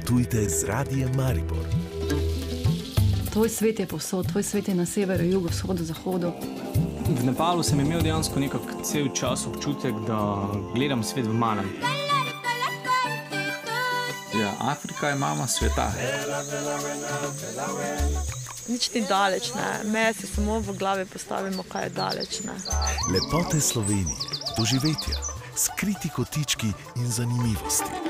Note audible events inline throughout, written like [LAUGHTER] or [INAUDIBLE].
Potujte z radijem Maribor. Tvoj svet je povsod, tvoj svet je na severu, jugu, vzhodu, zahodu. V Nepalu sem imel dejansko nekako cel čas občutek, da gledam svet v malem. Ja, Afrika je mama sveta. Nič ni daleč, ne. meje si samo v glavi postavimo, kaj je daleč. Ne. Lepote Slovenije, doživetja, skriti kotički in zanimivosti.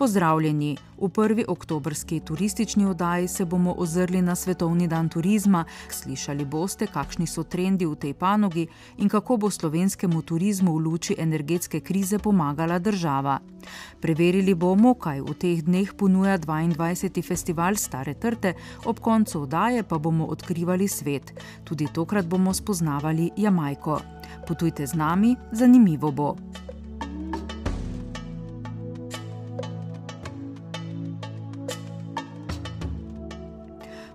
Pozdravljeni! V prvi oktobrski turistični oddaji se bomo ozrli na Svetovni dan turizma. Slišali boste, kakšni so trendi v tej panogi in kako bo slovenskemu turizmu v luči energetske krize pomagala država. Preverili bomo, kaj v teh dneh ponuja 22. festival Stare Trte, ob koncu oddaje pa bomo odkrivali svet. Tudi tokrat bomo spoznavali Jamajko. Potujte z nami, zanimivo bo.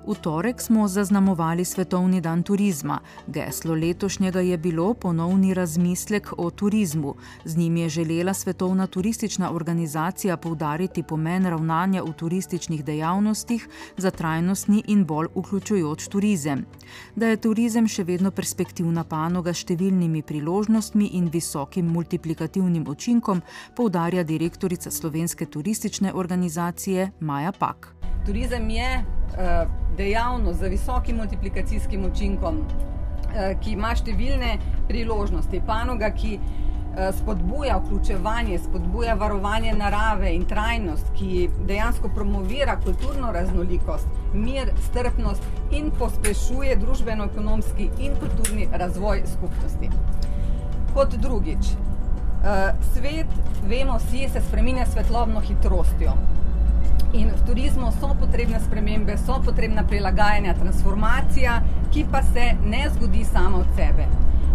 V torek smo zaznamovali Svetovni dan turizma. Geslo letošnjega je bilo ponovni razmislek o turizmu. Z njim je želela Svetovna turistična organizacija poudariti pomen ravnanja v turističnih dejavnostih za trajnostni in bolj vključujoč turizem. Da je turizem še vedno perspektivna panoga s številnimi priložnostmi in visokim multiplikativnim učinkom, poudarja direktorica Slovenske turistične organizacije Maja Pak. Turizem je uh, dejavnost z visokim multiplikacijskim učinkom, uh, ki ima številne priložnosti. Panoga, ki uh, spodbuja vključevanje, spodbuja varovanje narave in trajnost, ki dejansko promovira kulturno raznolikost, mir, strpnost in pospešuje družbeno-ekonomski in kulturni razvoj skupnosti. Kot drugič, uh, svet, vemo vsi, se spremenja svetlobno hitrostjo. In v turizmu so potrebne spremembe, so potrebna prilagajanja, transformacija, ki pa se ne zgodi sama od sebe.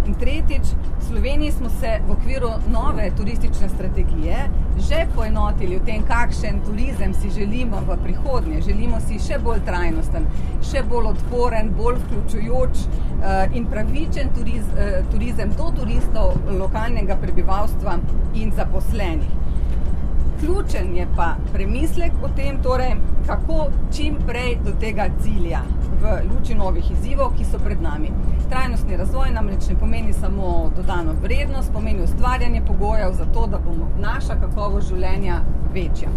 In tretjič, v Sloveniji smo se v okviru nove turistične strategije že poenotili v tem, kakšen turizem si želimo v prihodnje. Želimo si še bolj trajnosten, še bolj odporen, bolj vključujoč uh, in pravičen turiz, uh, turizem do turistov, lokalnega prebivalstva in zaposlenih ključen je pa premislek o tem, torej, kako čim prej do tega cilja v luči novih izzivov, ki so pred nami. Trajnostni razvoj namreč ne pomeni samo dodano vrednost, pomeni ustvarjanje pogojev za to, da bomo naša kakovost življenja večja.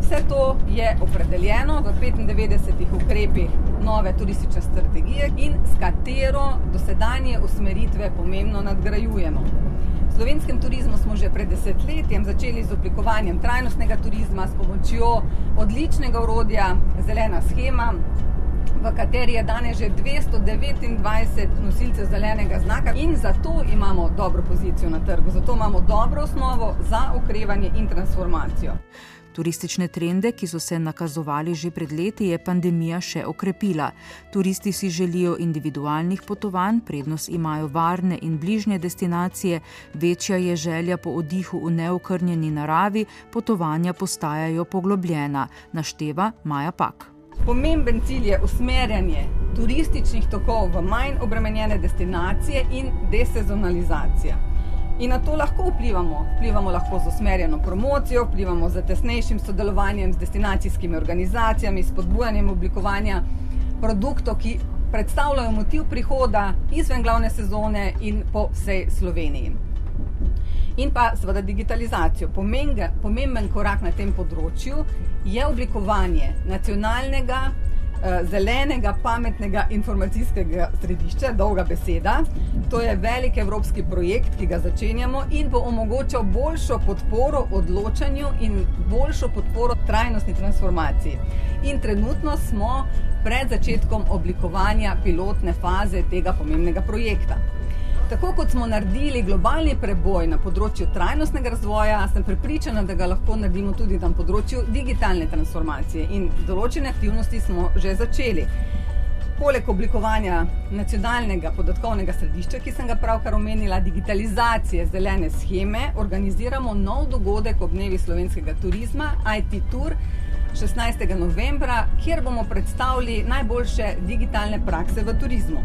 Vse to je opredeljeno v 95 ukrepih nove turistične strategije in s katero dosedanje usmeritve pomembno nadgrajujemo slovenskem turizmu smo že pred desetletjem začeli z oblikovanjem trajnostnega turizma s pomočjo odličnega urodja Zelena schema, v kateri je danes že 229 nosilcev zelenega znaka in zato imamo dobro pozicijo na trgu, zato imamo dobro osnovo za okrevanje in transformacijo. Turistične trende, ki so se nakazovali že pred leti, je pandemija še okrepila. Turisti si želijo individualnih potovanj, prednost imajo varne in bližnje destinacije, večja je želja po oddihu v neokrnjeni naravi, potovanja postajajo poglobljena, našteva Maja Pak. Pomemben cilj je usmerjanje turističnih tokov v manj obremenjene destinacije in desezonalizacija. In na to lahko vplivamo. Vplivamo lahko z usmerjeno promocijo, vplivamo z tesnejšim sodelovanjem z destinacijskimi organizacijami, s spodbujanjem oblikovanja produktov, ki predstavljajo motiv prihoda izven glavne sezone in po vsej Sloveniji. In pa seveda digitalizacijo. Pomemben, pomemben korak na tem področju je oblikovanje nacionalnega zelenega, pametnega informacijskega središča, dolga beseda. To je velik evropski projekt, ki ga začenjamo in bo omogočal boljšo podporo odločanju in boljšo podporo trajnostni transformaciji. In trenutno smo pred začetkom oblikovanja pilotne faze tega pomembnega projekta. Tako kot smo naredili globalni preboj na področju trajnostnega razvoja, sem prepričana, da ga lahko naredimo tudi na področju digitalne transformacije in določene aktivnosti smo že začeli. Poleg oblikovanja nacionalnega podatkovnega središča, ki sem ga pravkar omenila, digitalizacije zelene scheme, organiziramo nov dogodek ob dnevi slovenskega turizma, IT Tour, 16. novembra, kjer bomo predstavili najboljše digitalne prakse v turizmu.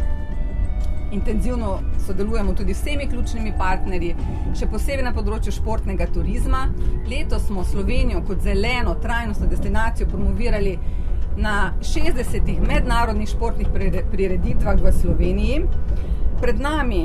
Intenzivno sodelujemo tudi s vsemi ključnimi partnerji, še posebej na področju športnega turizma. Letos smo Slovenijo kot zeleno, trajnostno destinacijo promovirali na 60 mednarodnih športnih prireditvah v Sloveniji. Pred nami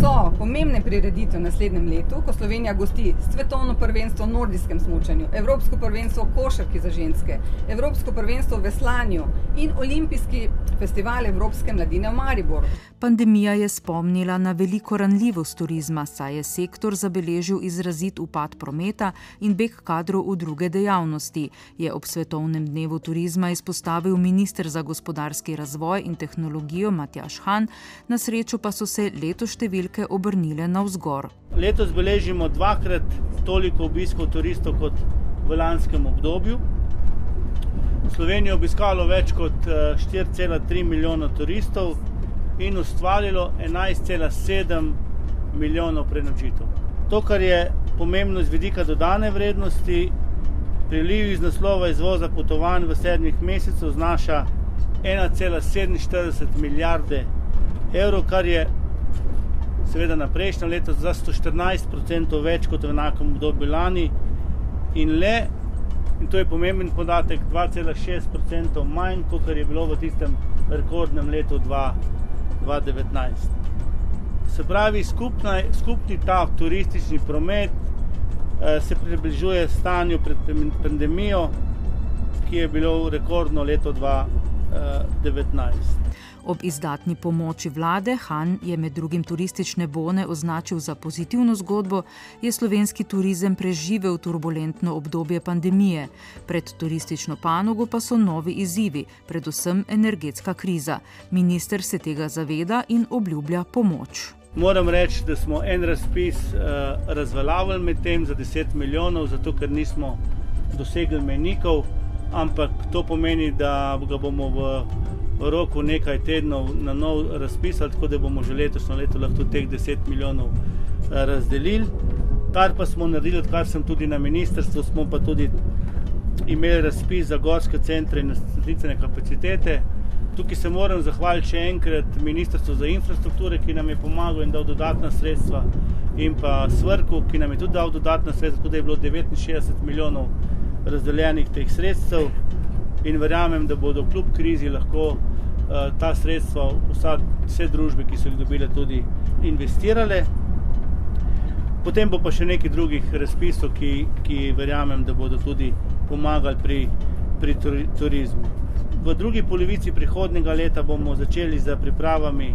so pomembne prireditve v naslednjem letu, ko Slovenija gosti svetovno prvenstvo v nordijskem smučanju, Evropsko prvenstvo v košarki za ženske, Evropsko prvenstvo v veslanju in Olimpijski festival Evropske mladine v Mariboru. Pandemija je spomnila na veliko ranljivost turizma, saj je sektor zabeležil izrazit upad prometa in beg kadrov v druge dejavnosti, je ob svetovnem dnevu turizma izpostavil minister za gospodarski razvoj in tehnologijo Matjaš Han, na srečo pa so se letos številke obrnile navzgor. Letos beležimo dvakrat toliko obiskov turistov kot v lanskem obdobju. Slovenijo obiskalo več kot 4,3 eh, milijona turistov in ustvarilo 11,7 milijonov prenočitev. To, kar je pomembno z vidika dodane vrednosti, priliv iz naslova izvoza potovanj v sedmih mesecih znaša 1,47 milijarde evrov, kar je seveda na prejšnjem letu za 114% več kot v enakem obdobju lani in le, in to je pomemben podatek, 2,6% manj, kot je bilo v tistem rekordnem letu 2019. Se pravi, skupna, skupni ta turistični promet eh, se približuje stanju pred pandemijo, ki je bilo rekordno leto 2019. Ob izdatni pomoči vlade Han je med drugim turistične bone označil za pozitivno zgodbo, je slovenski turizem preživel turbulentno obdobje pandemije. Pred turistično panogo pa so novi izzivi, predvsem energetska kriza. Minister se tega zaveda in obljublja pomoč. Moram reči, da smo en razpis uh, razveljavili med tem za 10 milijonov, zato ker nismo dosegli menikov, ampak to pomeni, da ga bomo v roku nekaj tednov na nov razpisali, tako da bomo že letošnjo leto lahko teh 10 milijonov eh, razdelili. Kar pa smo naredili, kar sem tudi na ministrstvu, smo pa tudi imeli razpis za gorske centre in naslednice kapacitete. Tukaj se moram zahvaliti še enkrat Ministrstvu za infrastrukturo, ki nam je pomagal in dal dodatna sredstva, in pa Svrku, ki nam je tudi dal dodatna sredstva, tako da je bilo 69 milijonov razdeljenih teh sredstev in verjamem, da bodo kljub krizi lahko ta sredstva vsa, vse družbe, ki so jih dobile, tudi investirale. Potem bo pa še nekaj drugih razpisov, ki, ki verjamem, da bodo tudi pomagali pri, pri turizmu. V drugi polovici prihodnega leta bomo začeli z pripravami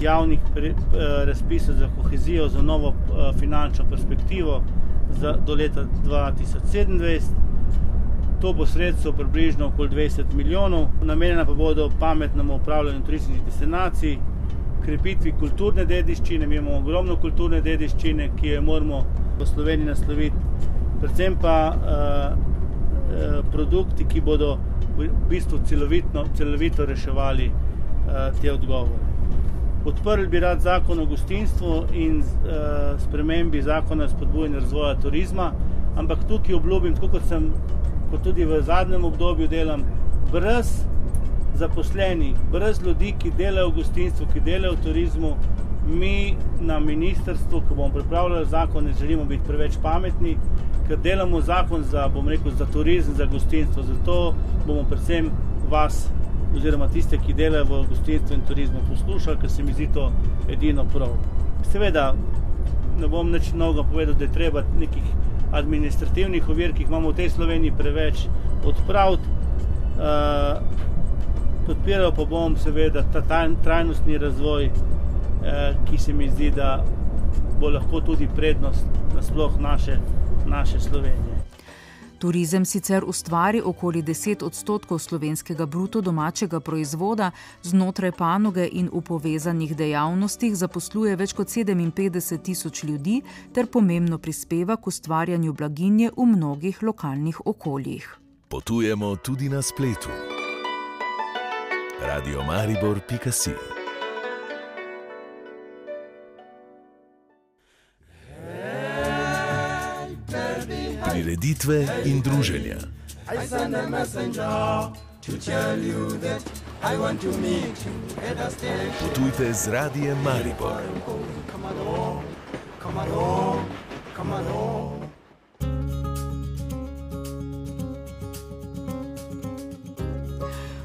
javnih pre, uh, razpisov za kohezijo, za novo uh, finančno perspektivo za, do leta 2027. To bo sredstvo približno okoli 20 milijonov, namenjena pa bodo pametnemu upravljanju turističnih destinacij, krepitvi kulturne dediščine. Mi imamo ogromno kulturne dediščine, ki jo moramo v Sloveniji nasloviti, predvsem pa uh, produkti, ki bodo v bistvu celovito, reševali uh, te odgovore. Odprli bi rad zakon o gostinstvu in uh, spremembi zakona o spodbujanju razvoja turizma, ampak tukaj obljubim, kot sem kot tudi v zadnjem obdobju delam, brez zaposlenih, brez ljudi, ki delajo v gostinstvu, ki delajo v turizmu, mi na ministrstvu, ko bomo pripravljali zakon, ne želimo biti preveč pametni, ker delamo zakon za, rekel, za turizem, za gostinstvo. Zato bomo predvsem vas, oziroma tiste, ki delajo v gostinstvu in turizmu, poslušali, ker se mi zdi to edino prav. Seveda, ne bom nič mnogo povedal, da je treba nekih administrativnih ovir, ki jih imamo v tej Sloveniji preveč, odpraviti. Uh, podpiral pa bom seveda ta trajnostni razvoj, uh, ki se mi zdi, da bo lahko tudi prednost nasploh naše, naše Slovenije. Turizem sicer ustvari okoli 10 odstotkov slovenskega bruto domačega proizvoda, znotraj panoge in v povezanih dejavnostih zaposluje več kot 57 tisoč ljudi ter pomembno prispeva k ustvarjanju blaginje v mnogih lokalnih okoljih. Potujemo tudi na spletu. Radio Maribor.com prireditve in druženja. Potujte z radijem Maribor.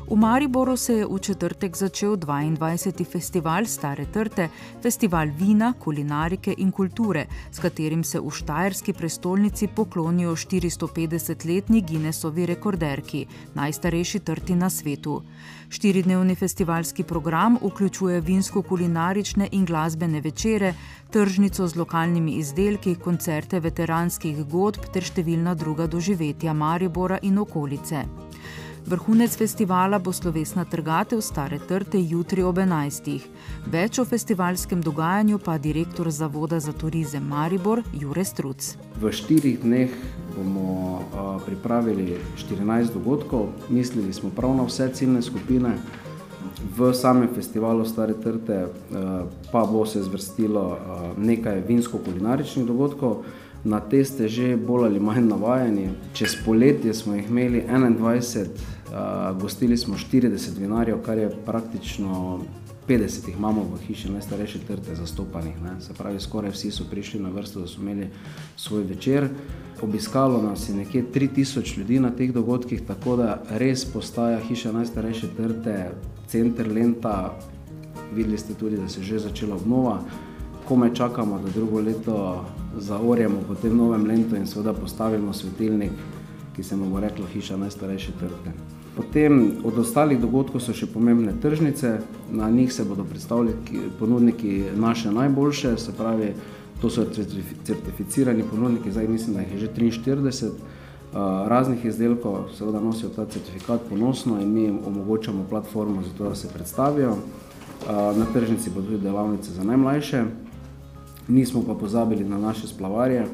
V Mariboru se je v četrtek začel 22. festival Stare Trte, festival vina, kulinarike in kulture, s katerim se v Štajerski prestolnici poklonijo 450-letni Guinnessovi rekorderki, najstarejši trti na svetu. Štiridnevni festivalski program vključuje vinsko-kulinarične in glasbene večere, tržnico z lokalnimi izdelki, koncerte veteranskih godb ter številna druga doživetja Maribora in okolice. Vrhunec festivala bo slovesna trgatev Stare Trte jutri ob 11. Več o festivalskem dogajanju pa direktor Zavoda za turizem Maribor Jure Struc. V štirih dneh bomo pripravili 14 dogodkov, mislili smo prav na vse ciljne skupine. V samem festivalu Stare Trte pa bo se zvrstilo nekaj vinsko-kulinaričnih dogodkov. Na te ste že bolj ali manj navajeni. Čez poletje smo jih imeli 21, uh, gostili smo 40 vinarjev, kar je praktično 50 jih imamo v hiši najstarejše trte zastopanih. Ne. Se pravi, skoraj vsi so prišli na vrsto, da so imeli svoj večer. Obiskalo nas je nekje 3000 ljudi na teh dogodkih, tako da res postaja hiša najstarejše trte, center lenta. Videli ste tudi, da se je že začela obnova. Kome čakamo, da drugo leto zaorjemo po tem novem lentu in seveda postavimo svetilnik, ki se mu bo reklo hiša najstarejše trte. Potem od ostalih dogodkov so še pomembne tržnice, na njih se bodo predstavili ponudniki naše najboljše, se pravi, to so certificirani ponudniki, zdaj mislim, da jih je že 43 raznih izdelkov, seveda nosijo ta certifikat ponosno in mi jim omogočamo platformo za to, da se predstavijo. Na tržnici bodo tudi delavnice za najmlajše. Nismo pa pozabili na naše splavarje,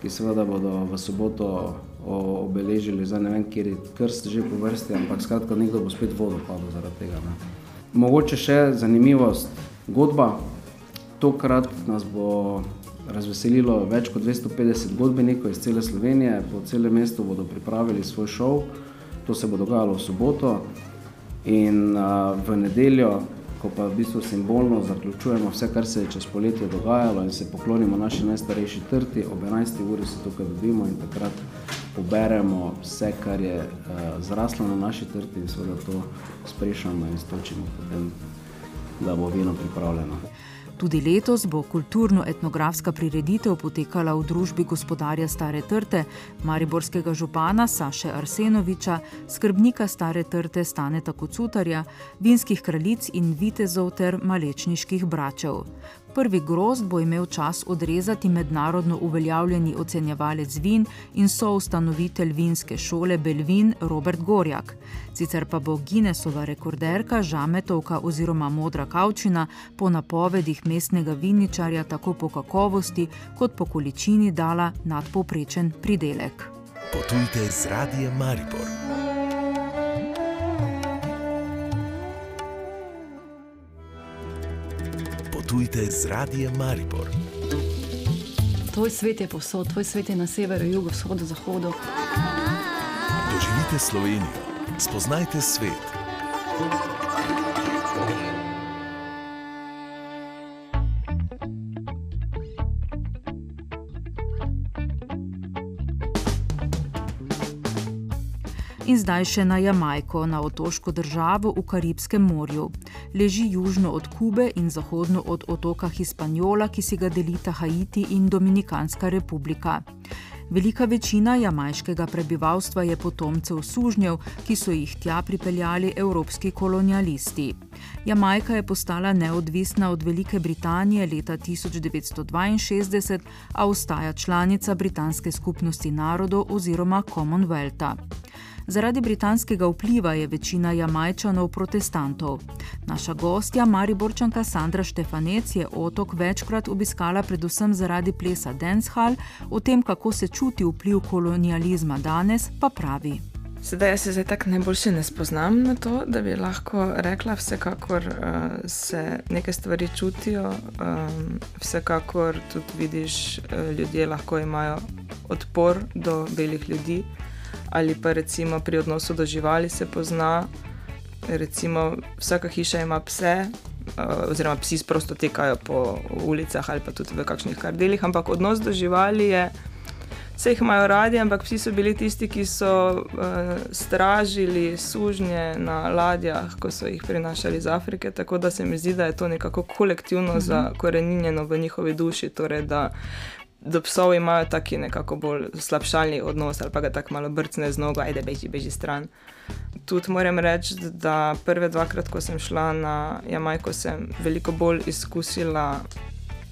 ki seveda bodo v soboto obeležili, zdaj ne vem, kjer je krst že po vrsti, ampak skratka nekdo bo spet vodo padel zaradi tega. Ne. Mogoče še zanimivost, godba. Tokrat nas bo razveselilo več kot 250 godbenikov iz cele Slovenije, po celem mestu bodo pripravili svoj šov, to se bo dogajalo v soboto in uh, v nedeljo ko pa v bistvu simbolno zaključujemo vse, kar se je čez poletje dogajalo in se poklonimo naši najstarejši trti, ob 11. uri se tukaj dobimo in takrat poberemo vse, kar je uh, zraslo na naši trti in seveda to sprešamo in stočimo potem, da bo vino pripravljeno. Tudi letos bo kulturno-etnografska prireditev potekala v družbi gospodarja Stare Trte, mariborskega župana Saše Arsenoviča, skrbnika Stare Trte Staneta Kocutarja, vinskih kraljic in vitezov ter malečniških bračev. Prvi grozd bo imel čas odrezati mednarodno uveljavljeni ocenjevalec vin in soustanovitelj vinske šole Belvin Robert Gorjak. Sicer pa bo Guinnessova rekorderka Žametovka oziroma Modra Kavčina po napovedih mestnega vinničarja tako po kakovosti kot po količini dala nadpoprečen pridelek. Potujte z radijem Maribor. Potujte z radijem Maribor. Tvoj svet je posod, tvoj svet je na severu, jugu, vzhodu, zahodu. Doživite Slovenijo, spoznajte svet. In zdaj še na Jamajko, na otoško državo v Karibskem morju. Leži južno od Kube in zahodno od otoka Hispaniola, ki si ga delita Haiti in Dominikanska republika. Velika večina jamajškega prebivalstva je potomcev sužnjev, ki so jih tja pripeljali evropski kolonialisti. Jamajka je postala neodvisna od Velike Britanije leta 1962, a ostaja članica Britanske skupnosti narodov oziroma Commonwealtha. Zaradi britanskega vpliva je večina jamajčanov protestantov. Naša gostja, Mariborčanka Sandra Štefanec, je otok večkrat obiskala predvsem zaradi plesa Dancehall, o tem, kako se čuti vpliv kolonializma danes, pa pravi. Sedaj jaz se zdaj tako najboljše ne spoznam na to, da bi lahko rekla, vsekakor uh, se neke stvari čutijo, um, vsekakor tudi vidiš, uh, ljudje lahko imajo odpor do belih ljudi. Ali pa recimo pri odnosu do živali se pozna. Recimo, vsaka hiša ima pse, uh, oziroma psi prosto tekajo po ulicah ali pa tudi v kakšnih kardelih, ampak odnos do živali je. Vse jih imajo radi, ampak psi so bili tisti, ki so uh, stražili sužnje na ladjah, ko so jih prinašali iz Afrike. Tako da se mi zdi, da je to nekako kolektivno zakorenjeno v njihovi duši. Torej, da do psov imajo taki nekako bolj slabšalni odnos ali pa ga tako malo brcne z nogo, ajde beži, beži stran. Tudi moram reči, da prve dvakrat, ko sem šla na Jamajko, sem veliko bolj izkusila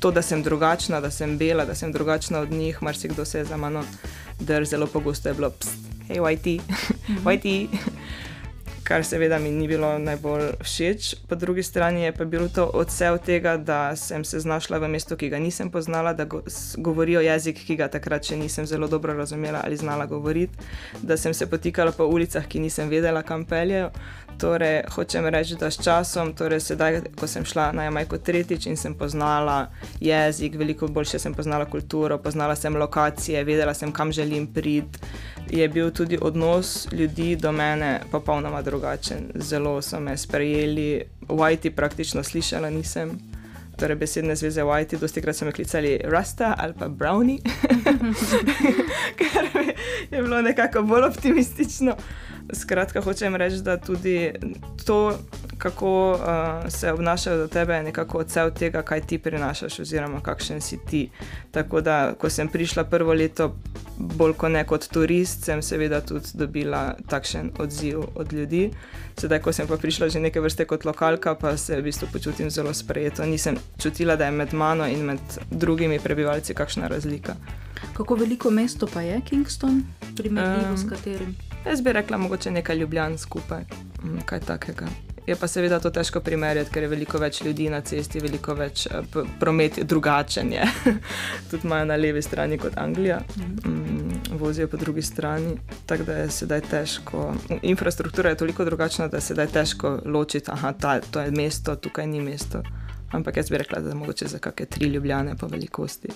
to, da sem drugačna, da sem bela, da sem drugačna od njih. Marsikdo se je za mano drl, zelo pogosto je bilo, hej, YT, YT. [LAUGHS] Kar seveda mi ni bilo najbolj všeč, po drugi strani je pa bilo to odsev tega, da sem se znašla v mestu, ki ga nisem poznala, da go, govorijo jezik, ki ga takrat še nisem zelo dobro razumela ali znala govoriti, da sem se potikala po ulicah, ki nisem vedela, kam peljejo. Torej, hočem reči, da s časom, torej sedaj, ko sem šla na Jamajko tretjič in sem poznala jezik, veliko boljše sem poznala kulturo, poznala sem lokacije, vedela sem, kam želim priti, je bil tudi odnos ljudi do mene popolnoma drugačen. Zelo so me sprejeli, Whitey praktično slišala nisem. Torej, besedne zveze Whitey, dosti krat so me klicali Rasta ali pa Brownie, [LAUGHS] kar je bilo nekako bolj optimistično. Skratka, hočem reči, da tudi to, kako uh, se obnašajo do tebe, je nekako odsev tega, kaj ti prinašaš, oziroma kakšen si ti. Tako da, ko sem prišla prvo leto, bolj kot ne kot turist, sem seveda tudi dobila takšen odziv od ljudi. Sedaj, ko sem pa prišla že neke vrste kot lokalka, pa se v bistvu počutim zelo sprejeto. Nisem čutila, da je med mano in med drugimi prebivalci kakšna razlika. Kako veliko mesto pa je Kingston, primerljivo s Em, katerim? Jaz bi rekla, mogoče nekaj ljubljan skupaj, mm, kaj takega. Je pa seveda to težko primerjati, ker je veliko več ljudi na cesti, veliko več eh, promet je drugačen. Je. [LAUGHS] Tudi imajo na levi strani kot Anglija, mm, vozijo po drugi strani. Tako da je sedaj težko. Infrastruktura je toliko drugačna, da je sedaj težko ločiti, da to je mesto, tukaj ni mesto. Ampak jaz bi rekla, da je mogoče za kakšne tri ljubljane po velikosti.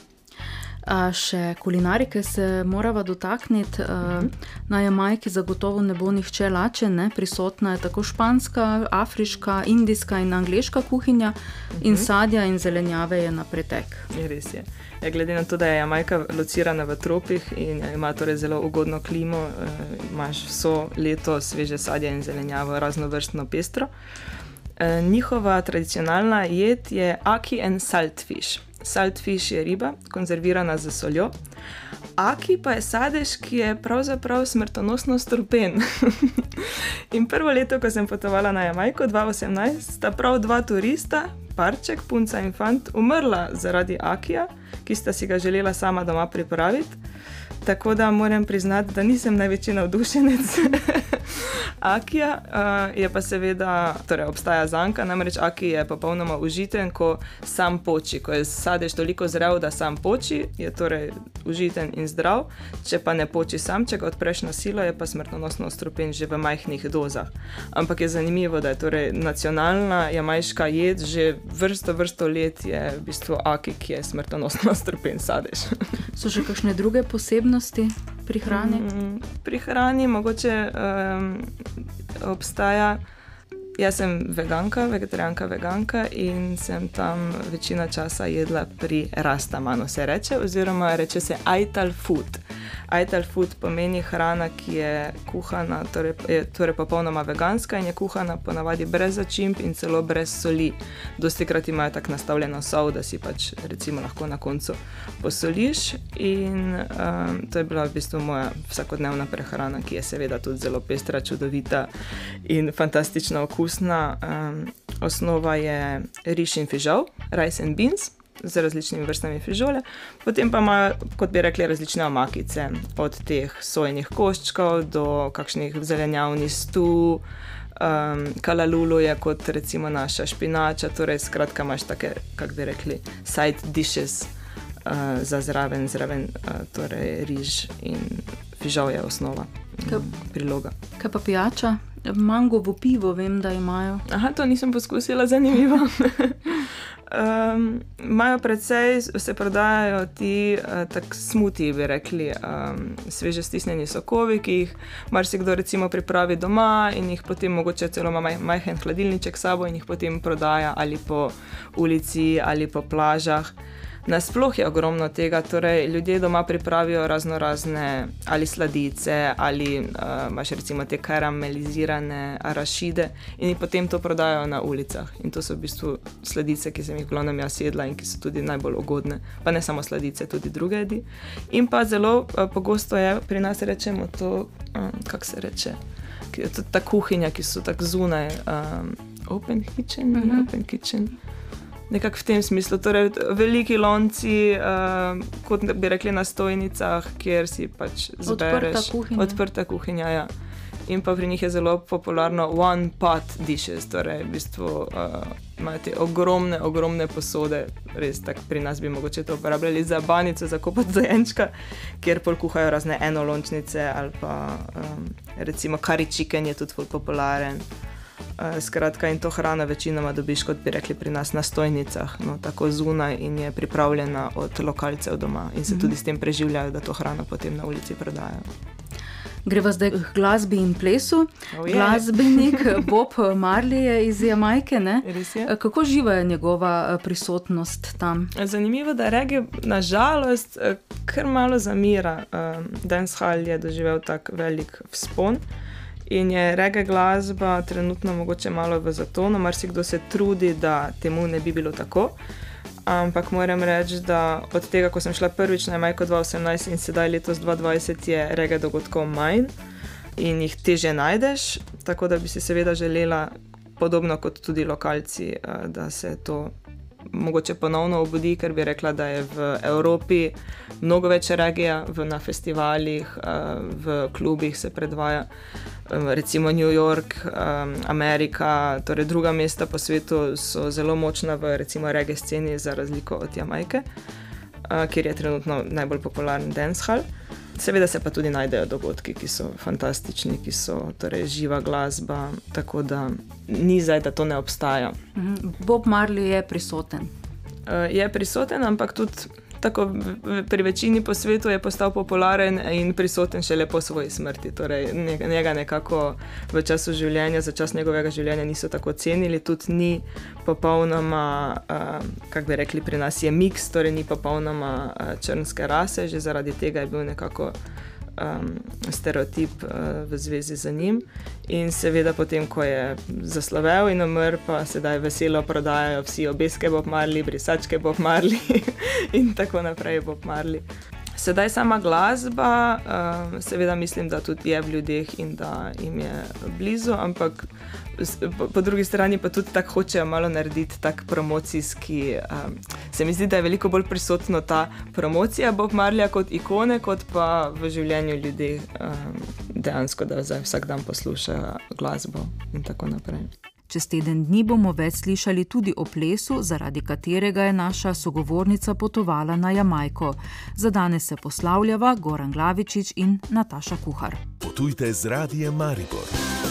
A še kulinarike se moramo dotakniti. Uh, na Jamajki zagotovo ne bo nihče lačen, ne? prisotna je tako španska, afriška, indijska in angliška kuhinja, in sadja in zelenjave je na pretek. Je res je. Ja, glede na to, da je Jamajka locirana v tropih in ima torej zelo ugodno klimo, eh, imaš vso leto sveže sadje in zelenjavo, raznovrstno pestro. Eh, njihova tradicionalna jed je aki and saltfish. Saltfish je riba, konzervirana z soljo. Aki pa je sadež, ki je pravzaprav smrtonosno strupen. [LAUGHS] In prvo leto, ko sem potovala na Jamajko, 2018, sta prav dva turista, parček, punca in fant, umrla zaradi Akija, ki sta si ga želela sama doma pripraviti. Tako da moram priznati, da nisem največji navdušenec [LAUGHS] Akija, uh, je pa seveda, torej obstaja zanka, namreč Aki je popolnoma užiten, ko sam poči. Ko je sadež toliko zrel, da sam poči, je torej užiten in zdrav, če pa ne poči sam, če ga odpreš na silo, je pa smrtonosno strupen že v majhnih dozah. Ampak je zanimivo, da je torej nacionalna jamajška jed že vrsto, vrsto let je v bistvu Aki, ki je smrtonosno [LAUGHS] strupen sadež. So še kakšne druge posebnosti pri hrani? Mm, Pri hrani mogoče um, obstaja. Jaz sem veganka, vegetarijanka, veganka in sem tam večino časa jedla pri Rastamanu, se reče, oziroma reče se Aital food. Aital food pomeni hrana, ki je kuhana, torej, je torej popolnoma veganska in je kuhana ponavadi brez začimb in celo brez soli. Dosti krat imajo tako nastavljeno sol, da si pač recimo lahko na koncu posoliš. In um, to je bila v bistvu moja vsakodnevna prehrana, ki je seveda tudi zelo pestra, čudovita in fantastično okusna. Um, osnova je riž in fižol, rice and beans. Z različnimi vrstami fižole, potem pa ima, kot bi rekli, različne omakice, od teh sojenih koščkov do kakšnih zelenjavnih stu, um, kalalulu je kot recimo naša špinača, torej skratka imaš take, kako bi rekli, side dishes uh, za zraven, zraven uh, torej riž in fižol je osnova, Kaj- um, priloga. Kaj pa pijača? Mangovo pivo vem, da imajo. Aha, to nisem poskusila, zanimivo. [LAUGHS] um, imajo precej, se prodajajo ti uh, tako smuti, bi rekli, um, sveže stisnjeni sokovi, ki jih marsikdo recimo pripravi doma in jih potem mogoče celo ima maj, majhen hladilniček s sabo in jih potem prodaja ali po ulici ali po plažah. Nasploh je ogromno tega, torej ljudje doma pripravijo razno razne ali sladice ali uh, imaš recimo te karamelizirane arašide in jih potem to prodajajo na ulicah. In to so v bistvu sladice, ki sem jih glavnem jaz jedla in ki so tudi najbolj ugodne. Pa ne samo sladice, tudi druge jedi. In pa zelo uh, pogosto je pri nas rečemo to, um, kako se reče, ta kuhinja, ki so tako zunaj, um, open kitchen, uh -huh. open kitchen nekako v tem smislu. Torej, veliki lonci, uh, kot bi rekli na stojnicah, kjer si pač zbereš odprta kuhinja. Odprta kuhinja ja. In pa pri njih je zelo popularno one pot dishes, torej v bistvu uh, imajo te ogromne, ogromne posode, res tako pri nas bi mogoče to uporabljali za banico, za kopot zajenčka, kjer pol kuhajo razne enolončnice ali pa um, recimo kari chicken je tudi popularen. Uh, skratka, in to hrana večinoma dobiš, kot bi rekli pri nas, na stojnicah, no, tako zunaj in je pripravljena od lokalcev doma in se mm -hmm. tudi s tem preživljajo, da to hrano potem na ulici prodajo. Greva zdaj k glasbi in plesu. Oh, je. Glasbenik [LAUGHS] Bob Marley je iz Jamajke. ne? Res je. Kako živa je njegova eh, prisotnost tam? Zanimivo je, da rege nažalost eh, kar malo zamira. Um, Dancehall je doživel tak velik vzpon. In je rege glasba trenutno mogoče malo v zatonu, marsikdo se trudi, da temu ne bi bilo tako. Ampak moram reči, da od tega, ko sem šla prvič na Majko 2018 in sedaj letos 2020, je rege dogodkov manj in jih teže najdeš. Tako da bi si seveda želela, podobno kot tudi lokalci, eh, da se to mogoče ponovno obudi, ker bi rekla, da je v Evropi mnogo več regija, v, na festivalih, eh, v klubih se predvaja. Um, Recimo New York, um, Amerika, torej druga mesta po svetu so zelo močna v reggae sceni, za razliko od Jamajke, kjer je trenutno najbolj popularen dancehall. Seveda se pa tudi najdejo dogodki, ki so fantastični, ki so torej živa glasba, tako da ni zdaj, da to ne obstaja. Mhm. Bob Marley je prisoten. Uh, je prisoten, ampak tudi tako pri večini po svetu je postal popularen in prisoten šele po svoji smrti. Torej, njega nekako v času življenja, za čas njegovega življenja niso tako cenili, tudi ni popolnoma, uh, kako bi rekli, pri nas je miks, torej ni popolnoma uh, črnske rase, že zaradi tega je bil nekako um, stereotip uh, v zvezi z njim. In seveda, potem, ko je zaslovel in umrl, pa sedaj veselo prodajajo vsi obeske Bob Marley, brisačke Bob Marley [LAUGHS] in tako naprej Bob Marley. Sedaj sama glasba, um, seveda mislim, da tudi je v ljudeh in da jim je blizu, ampak po, po drugi strani pa tudi tako hočejo malo narediti tak promocijski. Um, se mi zdi, da je veliko bolj prisotna ta promocija Bob Marleya kot ikone, kot pa v življenju ljudi um, dejansko, da zdaj vsak dan poslušajo glasbo in tako naprej. Čez teden dni bomo več slišali tudi o plesu, zaradi katerega je naša sogovornica potovala na Jamajko. Za danes se poslavljava Goran Glavičič in Nataša Kuhar. Potujte z radijem Maribor.